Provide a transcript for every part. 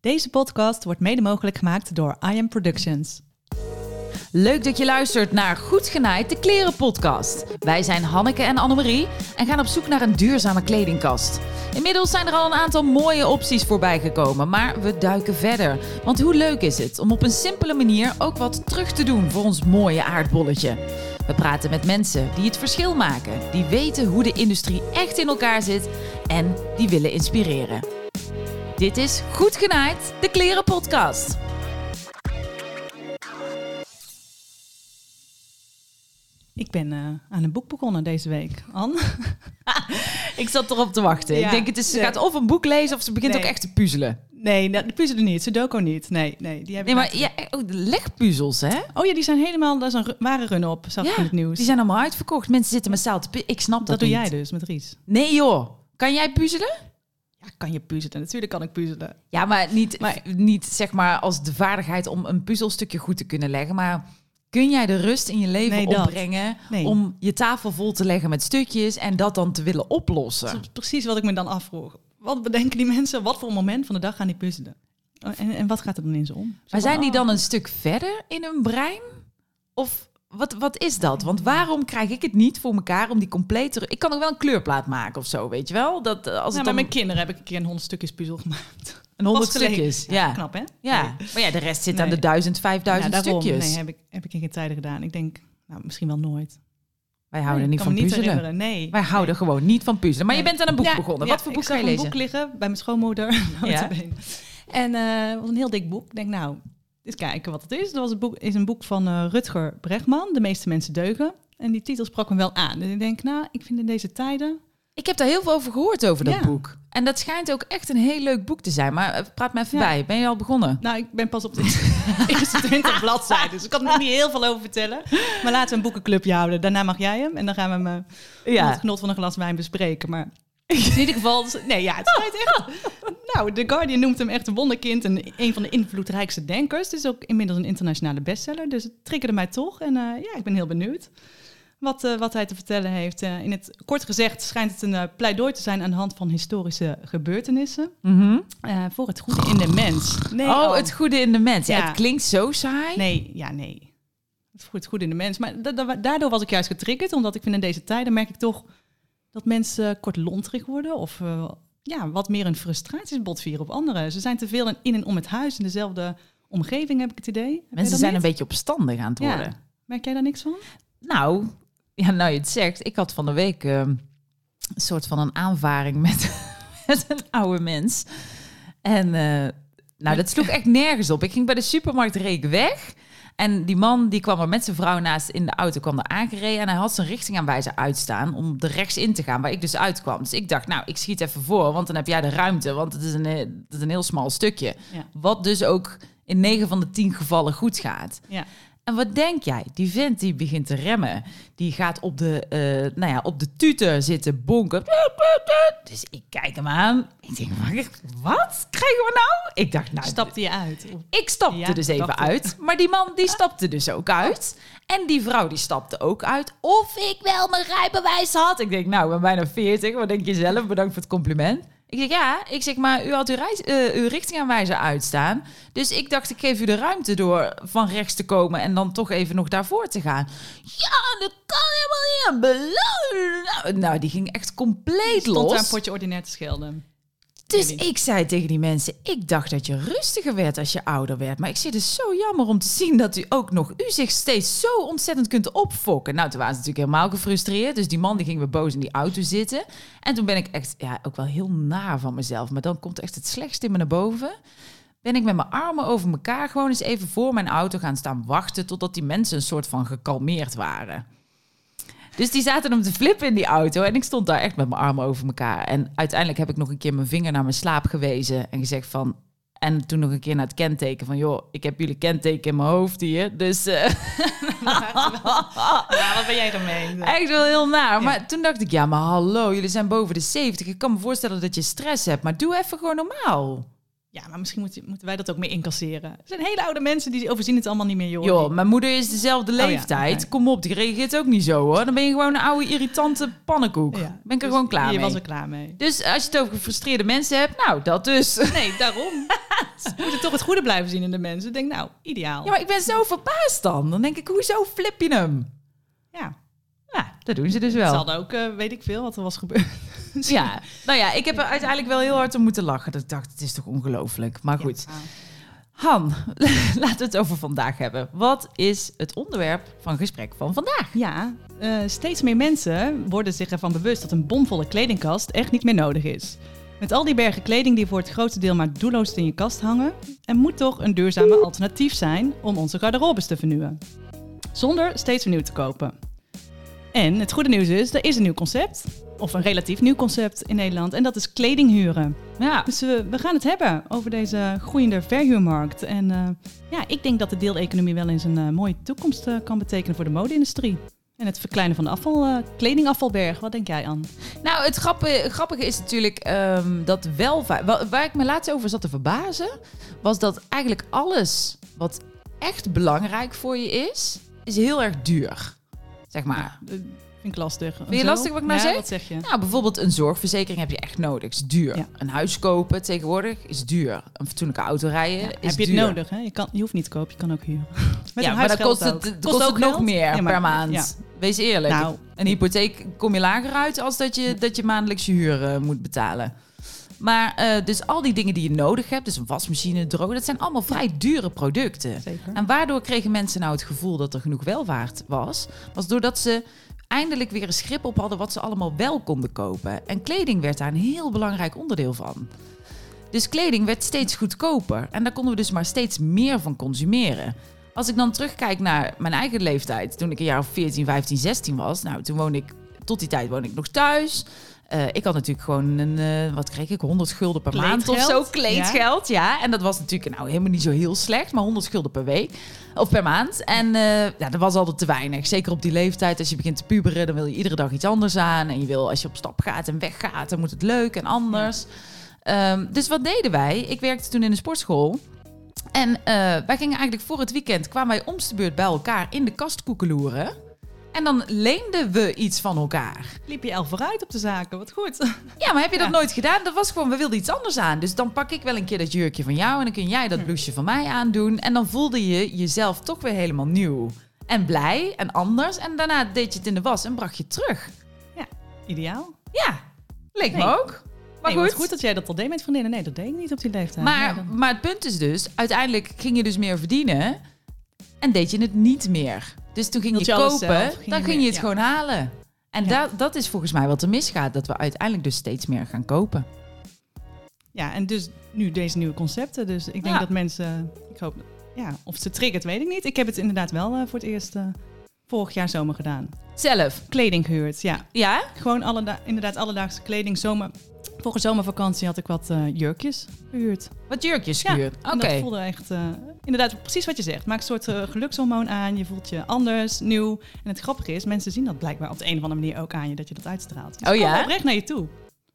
Deze podcast wordt mede mogelijk gemaakt door I Am Productions. Leuk dat je luistert naar Goed Genaaid, de kleren podcast. Wij zijn Hanneke en Annemarie en gaan op zoek naar een duurzame kledingkast. Inmiddels zijn er al een aantal mooie opties voorbij gekomen, maar we duiken verder. Want hoe leuk is het om op een simpele manier ook wat terug te doen voor ons mooie aardbolletje? We praten met mensen die het verschil maken, die weten hoe de industrie echt in elkaar zit en die willen inspireren. Dit is Goed Genaaid, de kleren podcast. Ik ben eh, aan een boek begonnen deze week. Anne? Ik zat erop te wachten. Ja, ik denk, het is, ze nee. gaat of een boek lezen of ze begint Nee. ook echt te puzzelen. Nee, dat- die puzzelen niet. Sudoku niet. Nee, nee. Die heb Nee, maar ja, oh, de legpuzzels, hè? Oh ja, die zijn helemaal... Daar is een ware run op, zag ik in het nieuws. die zijn allemaal uitverkocht. Mensen zitten massaal te pu- Ik snap dat, dat doe niet. jij dus met Ries. Nee, joh. Kan jij puzzelen? Ja, kan je puzzelen? Natuurlijk kan ik puzzelen. Ja, maar niet, Maar- niet zeg maar als de vaardigheid om een puzzelstukje goed te kunnen leggen. Maar kun jij de rust in je leven Nee, opbrengen Nee. om je tafel vol te leggen met stukjes en dat dan te willen oplossen? Dat is precies wat ik me dan afvroeg. Wat bedenken die mensen? Wat voor moment van de dag gaan die puzzelen? En, en wat gaat er dan in ze om? Zo Maar zijn die dan een stuk verder in hun brein? Of wat, wat is dat? Want waarom krijg ik het niet voor elkaar om die complete... Ik kan ook wel een kleurplaat maken of zo, weet je wel? Dat, eh, als Ja, het met dan mijn kinderen heb ik een keer een honderd stukjes puzzel gemaakt. een honderd stukjes... Ja, Knap, hè? ja. Nee. maar ja, de rest zit Nee. aan de duizend, vijfduizend Ja, daarom. stukjes. Nee, heb ik, heb ik in geen tijden gedaan. Ik denk, nou, misschien wel nooit. Wij houden Nee, niet ik van puzzelen. herinneren. Nee. Wij houden gewoon niet van puzzelen. Maar je bent aan een boek Ja, begonnen. ja, Wat voor boek ik ga je lezen? een boek liggen bij mijn schoonmoeder. En eh, het was een heel dik boek. Ik denk, nou, eens kijken wat het is. Dat was een boek, is een boek van eh, Rutger Bregman, De meeste mensen deugen. En die titel sprak me wel aan. Dus ik denk, nou, ik vind in deze tijden... Ik heb daar heel veel over gehoord over dat Ja. boek. En dat schijnt ook echt een heel leuk boek te zijn. Maar eh, praat me even Ja. bij. Ben je al begonnen? Nou, ik ben pas op de eerste 20 bladzijden. Dus ik kan er nog niet heel veel over vertellen. Maar laten we een boekenclubje houden. Daarna mag jij hem. En dan gaan we hem eh, met het genot van een glas wijn bespreken. Maar in ieder geval... Nee, ja, het schijnt echt... Nou, The Guardian noemt hem echt een wonderkind. En een van de invloedrijkste denkers. Het is ook inmiddels een internationale bestseller. Dus het triggerde mij toch. En eh, ja, ik ben heel benieuwd wat, eh, wat hij te vertellen heeft. Eh, in het kort gezegd schijnt het een pleidooi te zijn aan de hand van historische gebeurtenissen. Mhm. voor het goede in de mens. Nee, oh, Anne. het goede in de mens. Ja. Ja. het klinkt zo saai. Nee, ja, nee. Het voert goed in de mens. Maar da- da- daardoor was ik juist getriggerd. Omdat ik vind in deze tijden merk ik toch dat mensen kortlontrig worden. Of eh, ja, wat meer een frustraties botvieren op anderen. Ze zijn te veel in, en om het huis. In dezelfde omgeving heb ik het idee. Mensen zijn niet? een beetje opstandig aan het Ja. worden. Merk jij daar niks van? Nou, ja, nou je het zegt. Ik had van de week ehm, een soort van een aanvaring met, met een oude mens. En eh, nou, dat sloeg echt nergens op. Ik ging bij de supermarkt reek weg. En die man die kwam er met zijn vrouw naast in de auto, kwam er aangereden. En hij had zijn richtingaanwijzer uitstaan om er rechts in te gaan, waar ik dus uitkwam. Dus ik dacht, nou, ik schiet even voor, want dan heb jij de ruimte. Want het is een, het is een heel smal stukje. Ja. Wat dus ook in 9 van de 10 gevallen goed gaat. Ja. En wat denk jij? Die vent die begint te remmen. Die gaat op de, eh, nou ja, op de tutor zitten bonken. Dus ik kijk hem aan. Ik denk, wat- krijgen we nou? Ik dacht, nou, Stapte je uit? ik stapte Ja, dus even uit. Maar die man die stapte dus ook uit. En die vrouw die stapte ook uit. Of ik wel mijn rijbewijs had. Ik denk, nou, ik ben bijna 40. Wat denk je zelf? Bedankt voor het compliment. Ik zeg, ja. Ik zeg, maar u had uw, reis, eh, uw richtingaanwijzer uitstaan. Dus ik dacht, ik geef u de ruimte door van rechts te komen... en dan toch even nog daarvoor te gaan. Ja, dat kan helemaal niet aan belonen. Nou, nou, die ging echt compleet Stond los. daar een potje ordinair te schelden. Dus ik zei tegen die mensen, ik dacht dat je rustiger werd als je ouder werd. Maar ik zit het zo jammer om te zien dat u ook nog u zich steeds zo ontzettend kunt opfokken. Nou, toen waren ze natuurlijk helemaal gefrustreerd. Dus die man die ging weer boos in die auto zitten. En toen ben ik echt, ja, ook wel heel naar van mezelf. Maar dan komt echt het slechtste in me naar boven. Ben ik met mijn armen over elkaar gewoon eens even voor mijn auto gaan staan wachten... totdat die mensen een soort van gekalmeerd waren. Dus die zaten om te flippen in die auto. En ik stond daar echt met mijn armen over elkaar. En uiteindelijk heb ik nog een keer mijn vinger naar mijn slaap gewezen. En gezegd van... En toen nog een keer naar het kenteken van... joh, ik heb jullie kenteken in mijn hoofd hier. Dus eh, Ja, wat ben jij ermee? echt wel heel naar. Maar toen dacht ik, ja, maar hallo, jullie zijn boven de 70. Ik kan me voorstellen dat je stress hebt. Maar doe even gewoon normaal. Ja, maar misschien moet, moeten wij dat ook meer incasseren. Er zijn hele oude mensen die overzien het allemaal niet meer, joh. Joh, mijn moeder is dezelfde Oh ja, leeftijd. Kom op, die reageert ook niet zo hoor. Dan ben je gewoon een oude irritante pannenkoek. Ja, Ben ik er dus gewoon klaar Je mee. was er klaar mee. Dus als je het over gefrustreerde mensen hebt, nou dat dus. Nee, daarom. Ze moeten toch het goede blijven zien in de mensen. Ik denk, nou, ideaal. Ja, maar ik ben zo verbaasd dan. Dan denk ik, hoezo flip je hem? Ja, Ja, dat doen ze dus ze wel. hadden ook, eh, weet ik veel, wat er was gebeurd. Ja, nou ja, ik heb er uiteindelijk wel heel hard om moeten lachen. Dat ik dacht, het is toch ongelooflijk. Maar goed. Ja. Han, laten we het over vandaag hebben. Wat is het onderwerp van gesprek van vandaag? Ja, eh, steeds meer mensen worden zich ervan bewust dat een bomvolle kledingkast echt niet meer nodig is. Met al die bergen kleding die voor het grootste deel maar doelloos in je kast hangen, er moet toch een duurzame alternatief zijn om onze garderobes te vernieuwen. Zonder steeds vernieuwd te kopen. En het goede nieuws is, er is een nieuw concept, of een relatief nieuw concept in Nederland, en dat is kleding huren. Ja, Dus eh, we gaan het hebben over deze groeiende verhuurmarkt. En eh, ja, ik denk dat de deeleconomie wel eens een eh, mooie toekomst eh, kan betekenen voor de mode-industrie. En het verkleinen van de afval, kledingafvalberg. Wat denk jij, Anne? nou het grappige, grappige is natuurlijk ehm, dat wel... va- wa- Waar ik me laatst over zat te verbazen... was dat eigenlijk alles wat echt belangrijk voor je is... is heel erg duur. Zeg maar. Ja, vind ik lastig. Vind je lastig wat ik nou ja, zeg? wat zeg je? Nou, bijvoorbeeld een zorgverzekering heb je echt nodig. is duur. Ja. Een huis kopen tegenwoordig is duur. Een fatsoenlijke auto rijden Ja, is heb je het duur. nodig? Hè? Je, kan, je hoeft niet te kopen, je kan ook huren. Met ja, een maar dan kost het, ook. kost het nog geld? meer Ja, maar- per maand. ja. Wees eerlijk. Nou, een hypotheek kom je lager uit als dat je, dat je maandelijks je huur eh, moet betalen. Maar eh, dus al die dingen die je nodig hebt, dus een wasmachine, droog, dat zijn allemaal vrij dure producten. zeker. En waardoor kregen mensen nou het gevoel dat er genoeg welvaart was? Was doordat ze eindelijk weer een schip op hadden wat ze allemaal wel konden kopen. En kleding werd daar een heel belangrijk onderdeel van. Dus kleding werd steeds goedkoper. En daar konden we dus maar steeds meer van consumeren. Als ik dan terugkijk naar mijn eigen leeftijd, toen ik een jaar of 14, 15, 16 was. Nou, toen woonde ik, tot die tijd woonde ik nog thuis. Eh, ik had natuurlijk gewoon een, eh, wat kreeg ik, 100 gulden per maand of zo, Kleedgeld? Ja. en dat was natuurlijk nou helemaal niet zo heel slecht, maar 100 gulden per week of per maand. En eh, ja, dat was altijd te weinig. Zeker op die leeftijd, als je begint te puberen, dan wil je iedere dag iets anders aan. En je wil, als je op stap gaat en weggaat, dan moet het leuk en anders. Ehm, dus wat deden wij? Ik werkte toen in een sportschool. En wij gingen eigenlijk voor het weekend, kwamen wij om de beurt bij elkaar in de kast koekeloeren. En dan leenden we iets van elkaar. Liep je al vooruit op de zaken, wat goed. Ja, maar heb je dat Ja. nooit gedaan? Dat was gewoon, we wilden iets anders aan. Dus dan pak ik wel een keer dat jurkje van jou en dan kun jij Hm. dat blouseje van mij aandoen. En dan voelde je jezelf toch weer helemaal nieuw. En blij en anders. En daarna deed je het in de was en bracht je het terug. Ideaal. Ja, leek Nee. me ook. Maar nee, goed. goed dat jij dat al deed met vriendinnen. Nee, dat deed ik niet op die leeftijd. Maar, Ja, dan- maar het punt is dus, uiteindelijk ging je dus meer verdienen en deed je het niet meer. Dus toen ging je kopen, zelf, ging dan je ging je het ja. gewoon halen. En Ja. dat, dat is volgens mij wat er misgaat, dat we uiteindelijk dus steeds meer gaan kopen. Ja, en dus nu deze nieuwe concepten. Dus ik denk Ja. dat mensen, ik hoop, ja, of ze triggert, weet ik niet. Ik heb het inderdaad wel eh, voor het eerst eh, vorig jaar zomer gedaan. Zelf, Kleding gehuurd, ja. ja? Gewoon alle inderdaad alledaagse kleding. Zomer, vorige zomervakantie had ik wat eh, jurkjes gehuurd. Wat jurkjes Ja, gehuurd. en Oké. dat voelde echt, eh, inderdaad precies wat je zegt. Maak een soort eh, gelukshormoon aan. Je voelt je anders, nieuw. En het grappige is, mensen zien dat blijkbaar op de een of andere manier ook aan je, dat je dat uitstraalt. Dus Oh ja? oprecht naar je toe.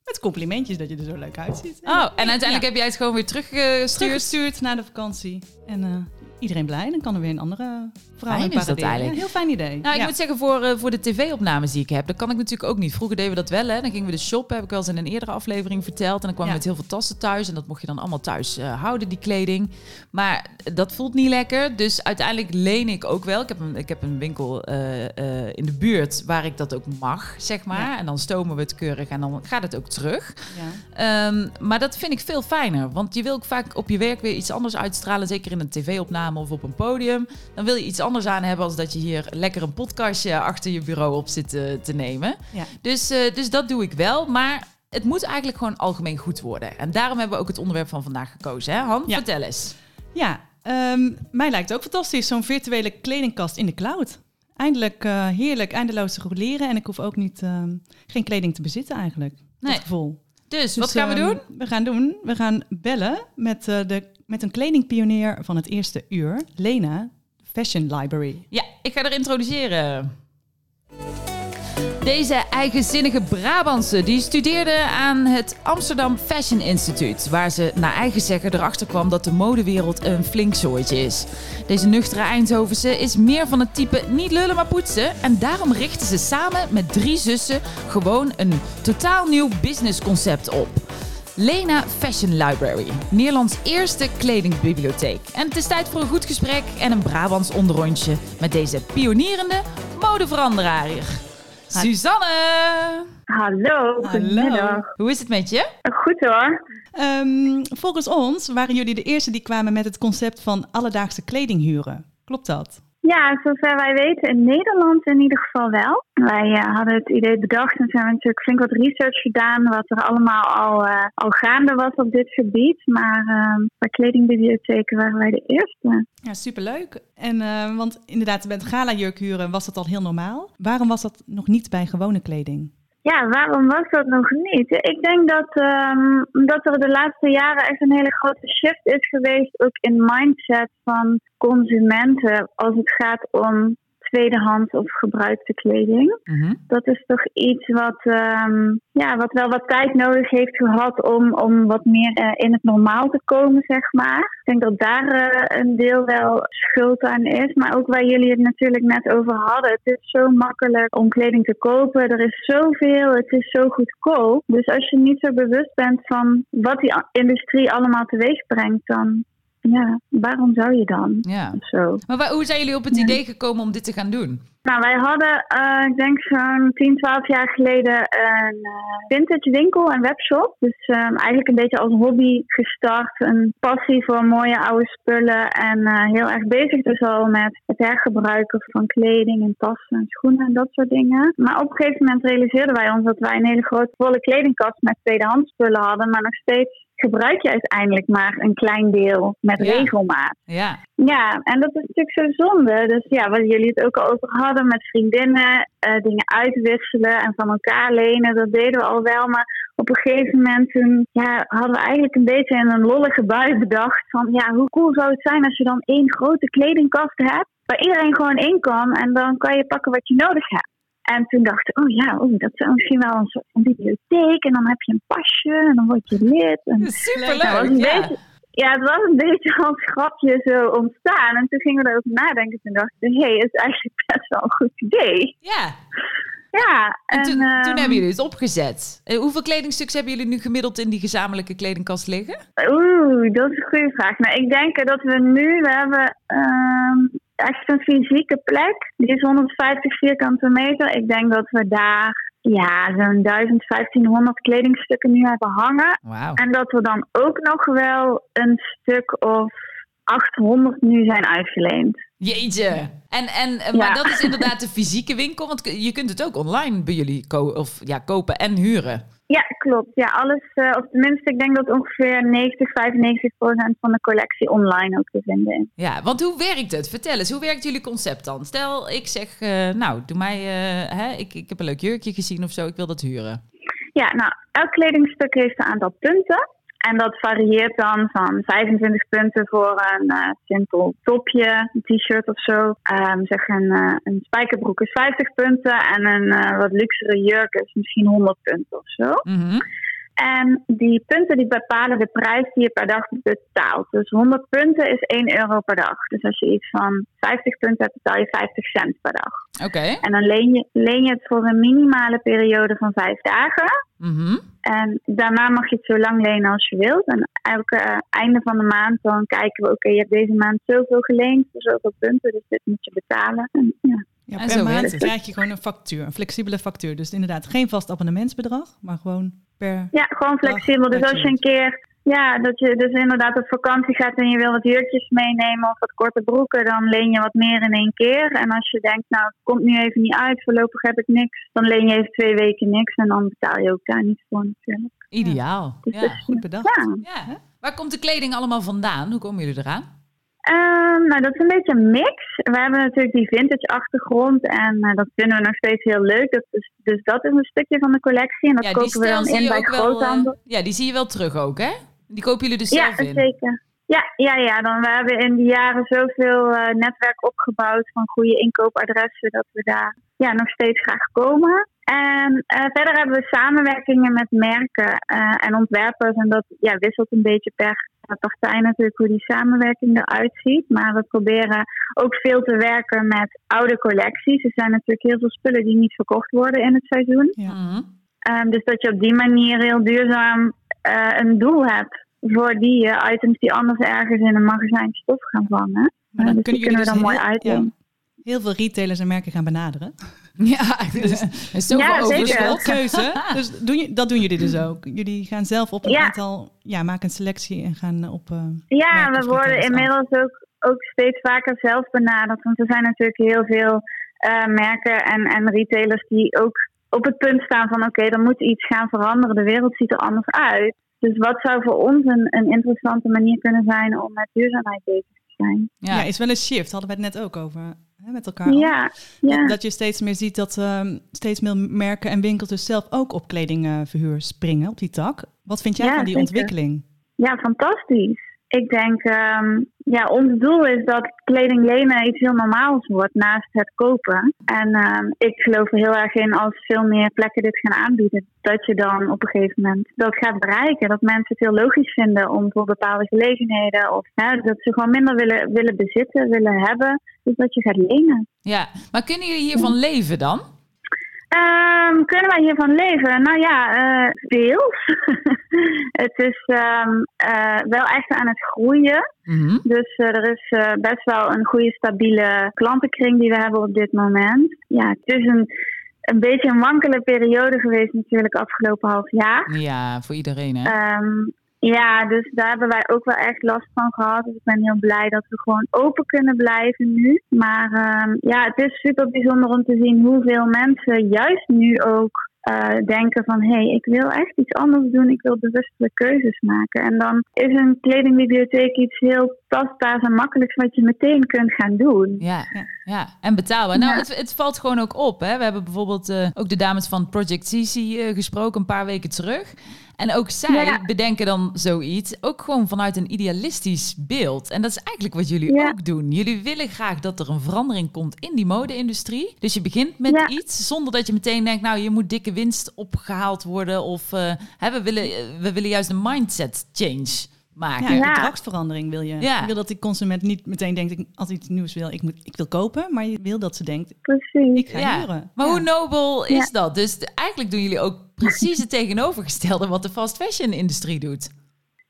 Met complimentjes dat je er zo leuk uitziet. Oh, en uiteindelijk Ja. heb jij het gewoon weer teruggestuurd. teruggestuurd na de vakantie. En iedereen blij. Dan kan er weer een andere vrouw Fijn in is dat eigenlijk. Ja, heel fijn idee. Nou, ik Ja. moet zeggen, voor, eh, voor de tv-opnames die ik heb, dat kan ik natuurlijk ook niet. Vroeger deden we dat wel, hè. Dan gingen we de shoppen, heb ik wel eens in een eerdere aflevering verteld. En dan kwamen we Ja. met heel veel tassen thuis. En dat mocht je dan allemaal thuis eh, houden, die kleding. Maar dat voelt niet lekker. Dus uiteindelijk leen ik ook wel. Ik heb een, ik heb een winkel eh, in de buurt waar ik dat ook mag, zeg maar. En dan stomen we het keurig en dan gaat het ook terug. Ja. Ehm, maar dat vind ik veel fijner. Want je wil ook vaak op je werk weer iets anders uitstralen. Zeker in een tv-opname of op een podium. Dan wil je iets anders aan hebben als dat je hier lekker een podcastje achter je bureau op zit eh, te nemen. Ja. Dus, eh, dus dat doe ik wel. Maar het moet eigenlijk gewoon algemeen goed worden. En daarom hebben we ook het onderwerp van vandaag gekozen. Hè? Han, Ja. vertel eens. Ja, ehm, mij lijkt het ook fantastisch. Zo'n virtuele kledingkast in de cloud. Eindelijk eh, heerlijk, eindeloos te reguleren. En ik hoef ook niet, ehm, geen kleding te bezitten eigenlijk. Nee. Gevoel. Dus, wat Dus, gaan we ehm, doen? We gaan doen, we gaan bellen met, eh, de, met een kledingpionier van het eerste uur. Lena, Fashion Library. Ja, ik ga er introduceren. Deze eigenzinnige Brabantse die studeerde aan het Amsterdam Fashion Institute, waar ze naar eigen zeggen erachter kwam dat de modewereld een flink zooitje is. Deze nuchtere Eindhovense is meer van het type niet lullen maar poetsen en daarom richten ze samen met drie zussen gewoon een totaal nieuw businessconcept op. Lena Fashion Library, Nederlands eerste kledingbibliotheek. En het is tijd voor een goed gesprek en een Brabants onderrondje met deze pionierende modeveranderaar. Suzanne! Hallo, goedemiddag. Hoe is het met je? Goed hoor. Um, volgens ons waren jullie de eerste die kwamen met het concept van alledaagse kleding huren. Klopt dat? Ja, zover wij weten in Nederland in ieder geval wel. Wij uh, hadden het idee bedacht en zijn natuurlijk flink wat research gedaan wat er allemaal al, al gaande was op dit gebied. Maar uh, bij kledingbibliotheken waren wij de eerste. Ja, superleuk. En want inderdaad, met gala-jurk huren was dat al heel normaal. Waarom was dat nog niet bij gewone kleding? Ja, waarom was dat nog niet? Ik denk dat, um, er de laatste jaren echt een hele grote shift is geweest, ook in mindset van consumenten als het gaat om tweedehands of gebruikte kleding. Mhm. Dat is toch iets wat, um, ja, wat wel wat tijd nodig heeft gehad om, om wat meer uh, in het normaal te komen, zeg maar. Ik denk dat daar uh, een deel wel schuld aan is. Maar ook waar jullie het natuurlijk net over hadden. Het is zo makkelijk om kleding te kopen. Er is zoveel. Het is zo goedkoop. Dus als je niet zo bewust bent van wat die industrie allemaal teweeg brengt, dan ja, waarom zou je dan? Ja. Zo. Maar hoe zijn jullie op het idee gekomen om dit te gaan doen? Nou, wij hadden, uh, ik denk zo'n 10, 12 jaar geleden een uh, vintage winkel en webshop. Dus um, eigenlijk een beetje als hobby gestart. Een passie voor mooie oude spullen. En uh, heel erg bezig dus al met het hergebruiken van kleding en tassen en schoenen en dat soort dingen. Maar op een gegeven moment realiseerden wij ons dat wij een hele grote volle kledingkast met tweedehands spullen hadden. Maar nog steeds gebruik je uiteindelijk maar een klein deel met regelmaat. Ja. ja, en dat is natuurlijk zo zonde. Dus ja, wat jullie het ook al over hadden met vriendinnen, uh, dingen uitwisselen en van elkaar lenen, dat deden we al wel. Maar op een gegeven moment toen, ja, hadden we eigenlijk een beetje in een lollige bui bedacht van ja, hoe cool zou het zijn als je dan één grote kledingkast hebt waar iedereen gewoon in kan en dan kan je pakken wat je nodig hebt. En toen dacht ik, oh ja, oh, dat is misschien wel een soort van bibliotheek. En dan heb je een pasje en dan word je lid. En, Superleuk, nou, ja. Ja, het was een beetje als grapje zo ontstaan. En toen gingen we erover nadenken. Toen dacht ik, hé, hey, het is eigenlijk best wel een goed idee. Ja. Ja. En, toen, toen, hebben ehm, jullie het opgezet. En hoeveel kledingstuks hebben jullie nu gemiddeld in die gezamenlijke kledingkast liggen? Oeh, dat is een goede vraag. Nou, ik denk dat we nu, we hebben um, echt een fysieke plek. Die is 150 vierkante meter. Ik denk dat we daar ja, zo'n 1500 kledingstukken nu hebben hangen. Wow. En dat we dan ook nog wel een stuk of 800 nu zijn uitgeleend. Jeetje. En, en, maar dat is inderdaad de fysieke winkel, want je kunt het ook online bij jullie ko of, ja, kopen en huren. Ja, klopt. Ja, alles, uh, of tenminste, ik denk dat ongeveer 90, 95 procent van de collectie online ook te vinden is. Ja, want hoe werkt het? Vertel eens, hoe werkt jullie concept dan? Stel, ik zeg, uh, nou, doe mij, uh, hè, ik, ik heb een leuk jurkje gezien of zo, ik wil dat huren. Ja, nou, elk kledingstuk heeft een aantal punten. En dat varieert dan van 25 punten voor een uh, simpel topje, een t-shirt of zo. Um, zeg een, uh, een spijkerbroek is 50 punten en een uh, wat luxere jurk is misschien 100 punten of zo. -hmm. En die punten die bepalen de prijs die je per dag betaalt. Dus 100 punten is 1 euro per dag. Dus als je iets van 50 punten hebt, betaal je 50 cent per dag. Oké. En dan leen je, leen je het voor een minimale periode van 5 dagen. Mm En daarna mag je het zo lang lenen als je wilt. En elke uh, einde van de maand dan kijken we, oké, je hebt deze maand zoveel geleend voor zoveel punten, dus dit moet je betalen. En, ja. Ja, per maand krijg je gewoon een factuur, een flexibele factuur. Dus inderdaad geen vast abonnementsbedrag, maar gewoon per. Ja, gewoon flexibel. Dus als je een keer, ja, dat je dus inderdaad op vakantie gaat en je wil wat jurkjes meenemen of wat korte broeken, dan leen je wat meer in één keer. En als je denkt, nou, het komt nu even niet uit, voorlopig heb ik niks, dan leen je even twee weken niks en dan betaal je ook daar niet voor natuurlijk. Ideaal. Ja, dus goed bedacht. Ja. ja. Waar komt de kleding allemaal vandaan? Hoe komen jullie eraan? Um, nou, dat is een beetje een mix. We hebben natuurlijk die vintage achtergrond en uh, dat vinden we nog steeds heel leuk. Dat is, dus dat is een stukje van de collectie en dat ja, kopen we dan in bij groothandel. Uh, ja, die zie je wel terug ook, hè? Die kopen jullie dus zelf ja, in? Zeker. Ja, ja, ja. Dan, we hebben in die jaren zoveel uh, netwerk opgebouwd van goede inkoopadressen dat we daar ja, nog steeds graag komen. En verder hebben we samenwerkingen met merken en ontwerpers. En dat ja, wisselt een beetje per partij natuurlijk hoe die samenwerking eruit ziet. Maar we proberen ook veel te werken met oude collecties. Er zijn natuurlijk heel veel spullen die niet verkocht worden in het seizoen. Ja. Mhm. Ehm, dus dat je op die manier heel duurzaam uh, een doel hebt voor die uh, items die anders ergens in een magazijn stof gaan vangen. Maar dan uh, dus kunnen, kunnen we dus dan mooi uitdoen. Heel veel retailers en merken gaan benaderen. Ja, dus, is ja, zeker. keuze. Dus doen je, dat doen jullie dus ook. Jullie gaan zelf op een aantal, ja, maken een selectie en gaan op. Uh, ja, we worden inmiddels ook, ook steeds vaker zelf benaderd. Want er zijn natuurlijk heel veel uh, merken en, en retailers die ook op het punt staan van oké, okay, er moet iets gaan veranderen. De wereld ziet er anders uit. Dus wat zou voor ons een, een interessante manier kunnen zijn om met duurzaamheid bezig te zijn? Ja, is wel een shift, hadden we het net ook over hè, met elkaar. Ja, ja. Dat je steeds meer ziet dat uh, steeds meer merken en winkels dus zelf ook op kledingverhuur springen, op die tak. Wat vind jij van die ontwikkeling? Ja, fantastisch. Ik denk, um, ja, ons doel is dat kleding lenen iets heel normaals wordt naast het kopen. En um, ik geloof er heel erg in als veel meer plekken dit gaan aanbieden, dat je dan op een gegeven moment dat gaat bereiken. Dat mensen het heel logisch vinden om voor bepaalde gelegenheden of hè, dat ze gewoon minder willen, willen bezitten, willen hebben. Dus dat je gaat lenen. Ja, maar kunnen jullie hiervan leven dan? Um, kunnen wij hiervan leven? Nou ja, uh, deels. het is um, uh, wel echt aan het groeien. Mm-hmm. Dus uh, er is best wel een goede stabiele klantenkring die we hebben op dit moment. Ja, het is een, een beetje een wankele periode geweest natuurlijk afgelopen half jaar. Ja, voor iedereen hè? Um, ja, dus daar hebben wij ook wel echt last van gehad. Dus ik ben heel blij dat we gewoon open kunnen blijven nu. Maar uh, ja, het is super bijzonder om te zien hoeveel mensen juist nu ook uh, denken van hé, hey, ik wil echt iets anders doen, ik wil bewustere keuzes maken. En dan is een kledingbibliotheek iets heel tastbaars en makkelijks wat je meteen kunt gaan doen. Ja, ja, ja. en betaalbaar. Nou, het, het, valt gewoon ook op. Hè? We hebben bijvoorbeeld uh, ook de dames van Project CC uh, gesproken een paar weken terug. En ook zij bedenken dan zoiets, ook gewoon vanuit een idealistisch beeld. En dat is eigenlijk wat jullie ook doen. Jullie willen graag dat er een verandering komt in die mode-industrie. Dus je begint met iets zonder dat je meteen denkt, nou, je moet dikke winst opgehaald worden. Of uh, hè, we, willen, we willen juist een mindset change maken. Ja, gedragsverandering wil je. Ja. Je wil dat die consument niet meteen denkt, als hij iets nieuws wil, ik, moet, ik wil kopen. Maar je wil dat ze denkt, Precies. ik ga ja. huren. Maar hoe nobel is dat? Dus eigenlijk doen jullie ook precies het tegenovergestelde wat de fast fashion industrie doet.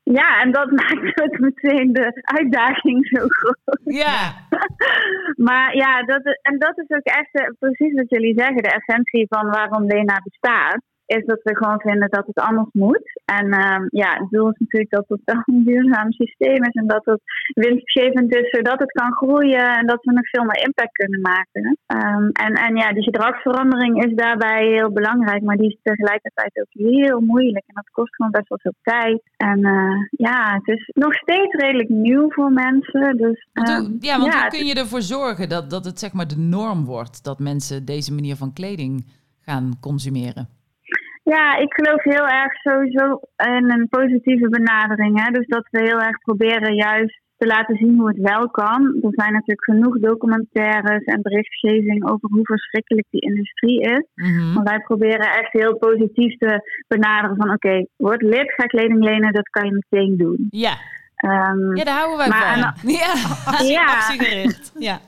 Ja, en dat maakt het meteen de uitdaging zo groot. Ja. maar ja, dat, en dat is ook echt eh, precies wat jullie zeggen, de essentie van waarom Lena bestaat is dat we gewoon vinden dat het anders moet. En uh, ja, het doel is natuurlijk dat het een duurzaam systeem is en dat het winstgevend is, zodat het kan groeien en dat we nog veel meer impact kunnen maken. Um, en, en ja, die gedragsverandering is daarbij heel belangrijk, maar die is tegelijkertijd ook heel moeilijk en dat kost gewoon best wel veel tijd. En uh, ja, het is nog steeds redelijk nieuw voor mensen. Dus, um, ja, want ja, hoe kun je ervoor zorgen dat, dat het zeg maar de norm wordt dat mensen deze manier van kleding gaan consumeren? Ja, ik geloof heel erg sowieso in een positieve benadering. Hè? Dus dat we heel erg proberen juist te laten zien hoe het wel kan. Er zijn natuurlijk genoeg documentaires en berichtgeving over hoe verschrikkelijk die industrie is. Mm Maar wij proberen echt heel positief te benaderen van oké, okay, word lid, ga kleding lenen, dat kan je meteen doen. Ja, um, ja daar houden wij van. ja, ja. actiegericht. Ja.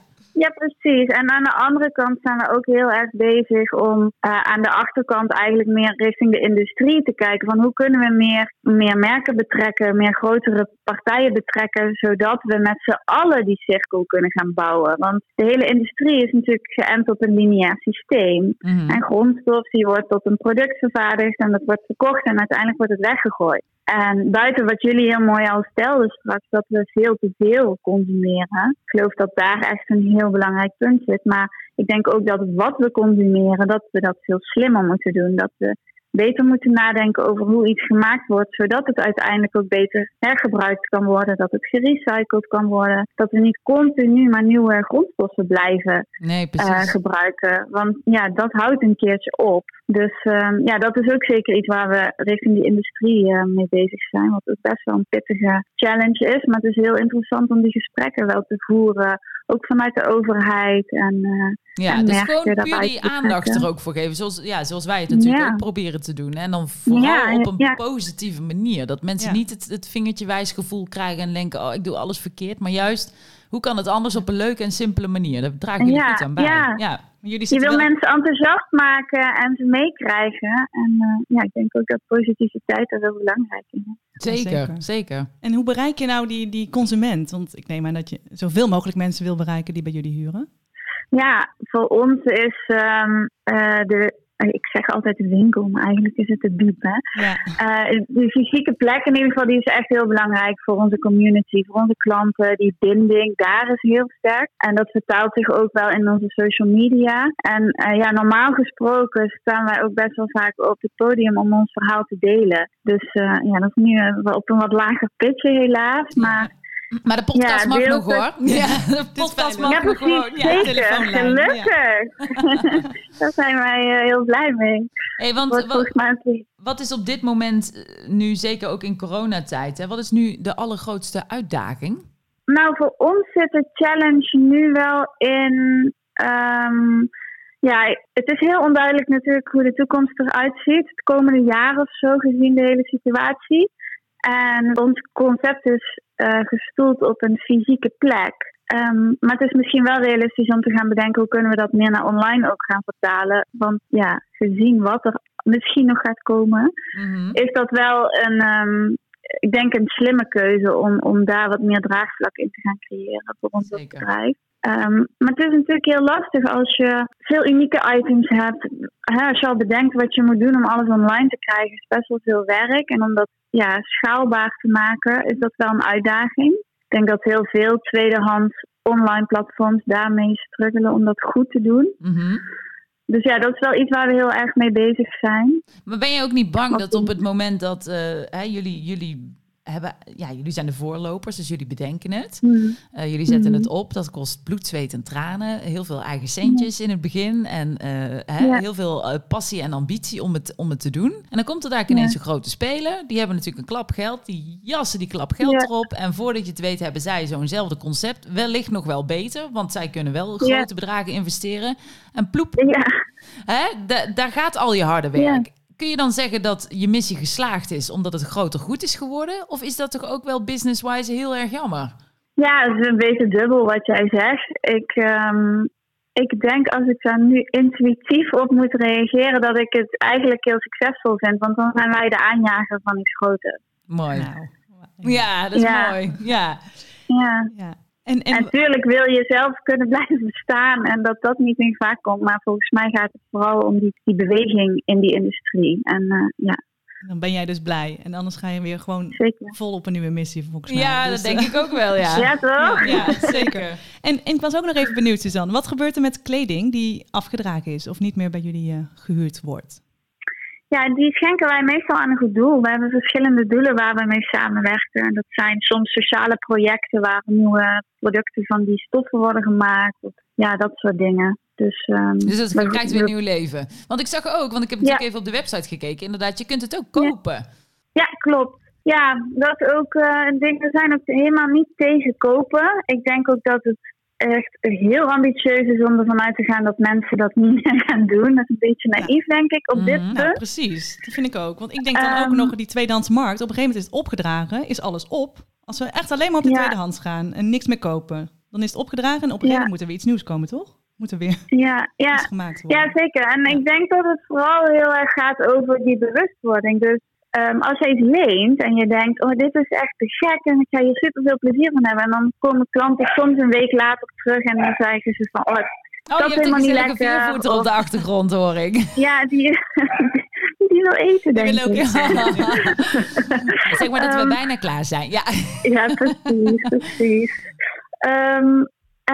Ja, precies. En aan de andere kant zijn we ook heel erg bezig om uh, aan de achterkant eigenlijk meer richting de industrie te kijken. Van hoe kunnen we meer, meer merken betrekken, meer grotere partijen betrekken, zodat we met z'n allen die cirkel kunnen gaan bouwen. Want de hele industrie is natuurlijk geënt op een lineair systeem. Mhm. En grondstof die wordt tot een product vervaardigd en dat wordt verkocht en uiteindelijk wordt het weggegooid. En buiten wat jullie heel mooi al stelden straks, dat we veel te veel consumeren. Ik geloof dat daar echt een heel belangrijk punt zit. Maar ik denk ook dat wat we consumeren, dat we dat veel slimmer moeten doen. Dat we beter moeten nadenken over hoe iets gemaakt wordt, zodat het uiteindelijk ook beter hergebruikt kan worden, dat het gerecycled kan worden, dat we niet continu maar nieuwe grondstoffen blijven nee, uh, gebruiken. Want ja, dat houdt een keertje op. Dus uh, ja, dat is ook zeker iets waar we richting die industrie uh, mee bezig zijn, wat ook best wel een pittige challenge is. Maar het is heel interessant om die gesprekken wel te voeren, ook vanuit de overheid. En Ja, dus gewoon puur die aandacht er ook voor geven. Zoals, ja, zoals wij het natuurlijk ook proberen te doen. En dan vooral op een positieve manier. Dat mensen niet het, het vingertje wijs gevoel krijgen en denken... oh, ik doe alles verkeerd. Maar juist, hoe kan het anders op een leuke en simpele manier? Daar dragen jullie goed aan bij. Ja. Jullie je wil mensen enthousiast maken en ze meekrijgen. En uh, ja, ik denk ook dat positiviteit er heel belangrijk is. Zeker, zeker, zeker. En hoe bereik je nou die, die consument? Want ik neem aan dat je zoveel mogelijk mensen wil bereiken die bij jullie huren. Ja, voor ons is um, uh, de ik zeg altijd de winkel, maar eigenlijk is het de biep. Hè? Ja. Uh, de fysieke plek in ieder geval, die is echt heel belangrijk voor onze community, voor onze klanten. Die binding daar is heel sterk. En dat vertaalt zich ook wel in onze social media. En uh, ja, normaal gesproken staan wij ook best wel vaak op het podium om ons verhaal te delen. Dus ja, dat is nu op een wat lager pitje helaas. Maar maar de podcast mag nog hoor. Ja, de podcast mag nog gewoon. Ja, zeker, gelukkig. Daar zijn wij uh, heel blij mee. Hey, want wat, wat, is op dit moment, eh, nu zeker ook in coronatijd, hè, wat is nu de allergrootste uitdaging? Nou, voor ons zit de challenge nu wel in... Um, ja, het is heel onduidelijk natuurlijk hoe de toekomst eruit ziet. Het komende jaar of zo, gezien de hele situatie. En ons concept is uh, gestoeld op een fysieke plek. Um, maar het is misschien wel realistisch om te gaan bedenken hoe kunnen we dat meer naar online ook gaan vertalen. Want ja, gezien wat er misschien nog gaat komen, mhm. is dat wel een, um, ik denk een slimme keuze om, om daar wat meer draagvlak in te gaan creëren voor ons bedrijf. Um, maar het is natuurlijk heel lastig als je veel unieke items hebt. Hè, als je al bedenkt wat je moet doen om alles online te krijgen, is best wel veel werk. En om dat ja, schaalbaar te maken, is dat wel een uitdaging. Ik denk dat heel veel tweedehands online platforms daarmee struggelen om dat goed te doen. Mhm. Dus ja, dat is wel iets waar we heel erg mee bezig zijn. Maar ben je ook niet bang dat op het moment dat uh, hè, jullie, jullie hebben, ja, jullie zijn de voorlopers, dus jullie bedenken het. Mm. Uh, jullie zetten mm. het op. Dat kost bloed, zweet en tranen. Heel veel eigen centjes in het begin. En uh, hè, heel veel uh, passie en ambitie om het, om het te doen. En dan komt er daar ineens een grote speler. Die hebben natuurlijk een klap geld. Die jassen die klap geld erop. En voordat je het weet hebben zij zo'nzelfde concept. Wellicht nog wel beter, want zij kunnen wel grote bedragen investeren. En ploep, hè, daar gaat al je harde werk. Kun je dan zeggen dat je missie geslaagd is omdat het groter goed is geworden? Of is dat toch ook wel business-wise heel erg jammer? Ja, het is een beetje dubbel wat jij zegt. Ik, um, ik denk als ik daar nu intuïtief op moet reageren, dat ik het eigenlijk heel succesvol vind. Want dan zijn wij de aanjager van iets groter. Mooi. Nou, ja, dat is mooi. Ja. Ja. ja. En, en... natuurlijk wil je zelf kunnen blijven bestaan en dat dat niet in vaak komt. Maar volgens mij gaat het vooral om die, die beweging in die industrie. En uh, ja. Dan ben jij dus blij. En anders ga je weer gewoon vol op een nieuwe missie, volgens mij. Ja, dus, dat denk ik ook wel, ja. Ja, toch? Ja, zeker. En, en ik was ook nog even benieuwd, Suzanne. Wat gebeurt er met kleding die afgedragen is of niet meer bij jullie uh, gehuurd wordt? Ja, die schenken wij meestal aan een goed doel. We hebben verschillende doelen waar we mee samenwerken. En dat zijn soms sociale projecten waar nieuwe producten van die stoffen worden gemaakt. Ja, dat soort dingen. Dus, um, dus dat krijgt weer een nieuw leven. Want ik zag ook, want ik heb natuurlijk even op de website gekeken. Inderdaad, je kunt het ook kopen. Ja, ja klopt. Ja, dat ook uh, een ding. We zijn ook helemaal niet tegen kopen. Ik denk ook dat het echt heel ambitieus is om ervan uit te gaan dat mensen dat niet meer gaan doen. Dat is een beetje naïef, denk ik, op dit mhm. punt. precies, dat vind ik ook. Want ik denk dan ook ehm, nog die tweedehandsmarkt. Op een gegeven moment is het opgedragen, is alles op. Als we echt alleen maar op de tweedehands gaan en niks meer kopen, dan is het opgedragen en op een gegeven moment moet er weer iets nieuws komen, toch? Moet er weer ja, ja. gemaakt worden. Ja, zeker. En ik denk dat het vooral heel erg gaat over die bewustwording. Dus Um, als je iets leent en je denkt, oh, dit is echt te gek en ik ga hier super veel plezier van hebben. En dan komen klanten soms een week later terug en dan zeggen ze van, oh, oh dat is helemaal niet lekker. viervoeter op de achtergrond, hoor ik. Ja, die, die wil eten, denk ik. Ook, ja. zeg maar dat we um, bijna klaar zijn. Ja, ja precies, precies. Um,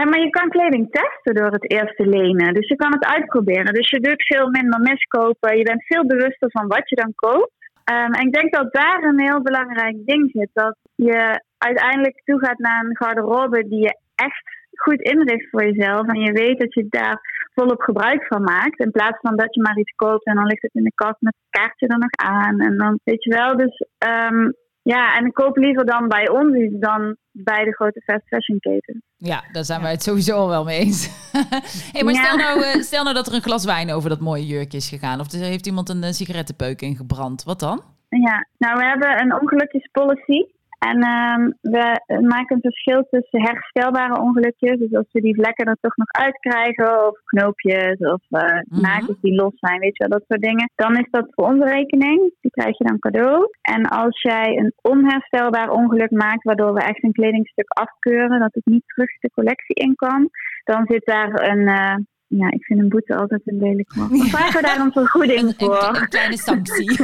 maar je kan kleding testen door het eerst te lenen. Dus je kan het uitproberen. Dus je doet veel minder miskopen. Je bent veel bewuster van wat je dan koopt. Um, en ik denk dat daar een heel belangrijk ding zit. Dat je uiteindelijk toegaat naar een garderobe die je echt goed inricht voor jezelf. En je weet dat je daar volop gebruik van maakt. In plaats van dat je maar iets koopt en dan ligt het in de kast met het kaartje er nog aan. En dan weet je wel. Dus um, Ja, en ik koop liever dan bij ons iets dan bij de grote fast fashion keten. Ja, daar zijn wij het sowieso al wel mee eens. hey, maar stel, nou, uh, stel nou dat er een glas wijn over dat mooie jurkje is gegaan. Of er heeft iemand een uh, sigarettenpeuk ingebrand. Wat dan? Ja, nou we hebben een ongelukjespolicy. En uh, we maken een verschil tussen herstelbare ongelukjes, dus als we die vlekken er toch nog uitkrijgen, of knoopjes, of uh, -hmm. die los zijn, weet je wel, dat soort dingen. Dan is dat voor onze rekening, die krijg je dan cadeau. En als jij een onherstelbaar ongeluk maakt, waardoor we echt een kledingstuk afkeuren, dat het niet terug de collectie in kan, dan zit daar een, uh, ja, ik vind een boete altijd een lelijk woord. Dan vragen we daar een vergoeding een, voor. Een, een, kleine sanctie.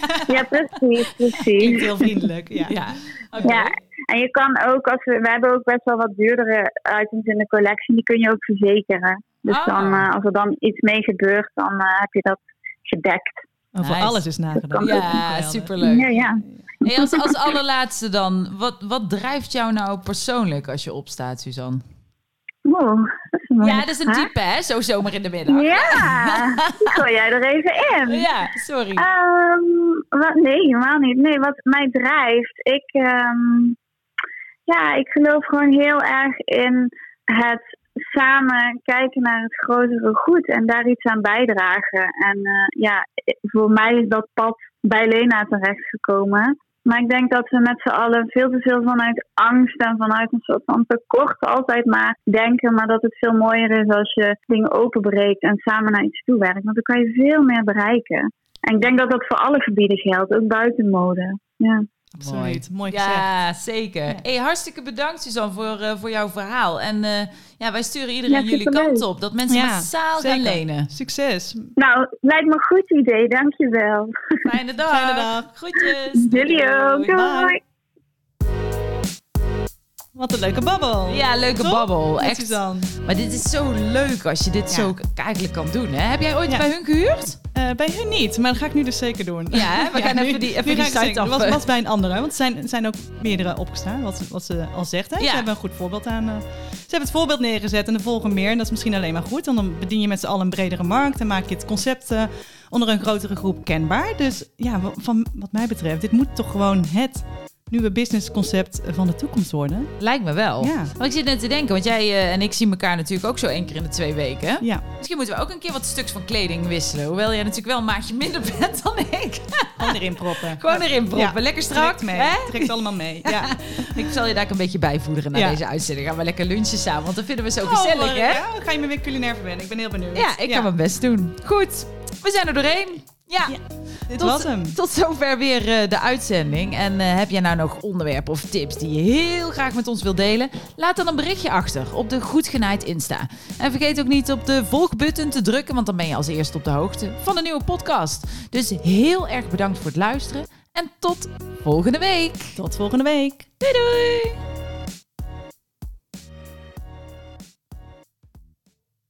ja, precies, precies. Klinkt heel vriendelijk, ja. ja. Okay. ja. En je kan ook, als we, we hebben ook best wel wat duurdere items in de collectie, die kun je ook verzekeren. Dus Oh. dan, uh, als er dan iets mee gebeurt, dan uh, heb je dat gedekt. Oh, voor Nice. alles is nagedacht. Ja, superleuk. Ja, ja. Hey, als, als allerlaatste dan, wat, wat drijft jou nou persoonlijk als je opstaat, Suzanne? Oeh, dat is een mooie Ja, dat is een type, hè? Zo zomer in de middag. Ja, gooi jij er even in. Ja, sorry. Ehm, wat, nee, helemaal niet. Nee, wat mij drijft, ik, ehm, ja, ik geloof gewoon heel erg in het samen kijken naar het grotere goed en daar iets aan bijdragen. En uh, ja, voor mij is dat pad bij Lena terechtgekomen. Maar ik denk dat we met z'n allen veel te veel vanuit angst en vanuit een soort van tekort altijd maar denken. Maar dat het veel mooier is als je dingen openbreekt en samen naar iets toe werkt. Want dan kan je veel meer bereiken. En ik denk dat dat voor alle gebieden geldt, ook buiten mode. Ja. Absoluut, mooi gezegd. Ja, zeker. Ja. Hey, hartstikke bedankt Suzanne voor, uh, voor jouw verhaal. En uh, ja, wij sturen iedereen ja, jullie kant op. Dat mensen ja, massaal zeker. gaan lenen. Succes. Nou, lijkt me een goed idee. Dankjewel. Fijne dag. Fijne dag. Groetjes. Jullie ook. Doei. Wat een leuke babbel. Ja, leuke Top? babbel. Echt. Suzanne. Maar dit is zo leuk als je dit ja. zo eigenlijk kan doen. Hè? Heb jij ooit ja. bij hun gehuurd? Uh, bij hun niet, maar dat ga ik nu dus zeker doen. Ja, we gaan nu, even die, even die site af. Was, was bij een andere, want er zijn, er zijn ook meerdere opgestaan, wat, wat ze al zegt. Hè? Ja. Ze hebben een goed voorbeeld aan. Uh, ze hebben het voorbeeld neergezet en er volgen meer. En dat is misschien alleen maar goed. Want dan bedien je met z'n allen een bredere markt en maak je het concept uh, onder een grotere groep kenbaar. Dus ja, van wat mij betreft, dit moet toch gewoon het nieuwe businessconcept van de toekomst worden. Lijkt me wel. Ja. Maar ik zit net te denken, want jij uh, en ik zien elkaar natuurlijk ook zo één keer in de twee weken. Ja. Misschien moeten we ook een keer wat stuks van kleding wisselen. Hoewel jij natuurlijk wel een maatje minder bent dan ik. Gewoon erin proppen. Gewoon erin proppen. Ja. Lekker strak. Trekt mee. Hè? Trekt allemaal mee. Ja. ik zal je daar een beetje bijvoederen naar ja. deze uitzending. Gaan we lekker lunchen samen, want dat vinden we zo oh, gezellig, hè? Ja, ga je me weer culinair verwennen. Ik ben heel benieuwd. Ja, ik ga mijn best doen. Goed, we zijn er doorheen. Ja, ja dit tot, was hem. Tot zover weer uh, de uitzending. En uh, heb jij nou nog onderwerpen of tips die je heel graag met ons wilt delen? Laat dan een berichtje achter op de Goed Genaaid Insta. En vergeet ook niet op de volgbutton te drukken, want dan ben je als eerste op de hoogte van een nieuwe podcast. Dus heel erg bedankt voor het luisteren en tot volgende week. Tot volgende week. Doei doei.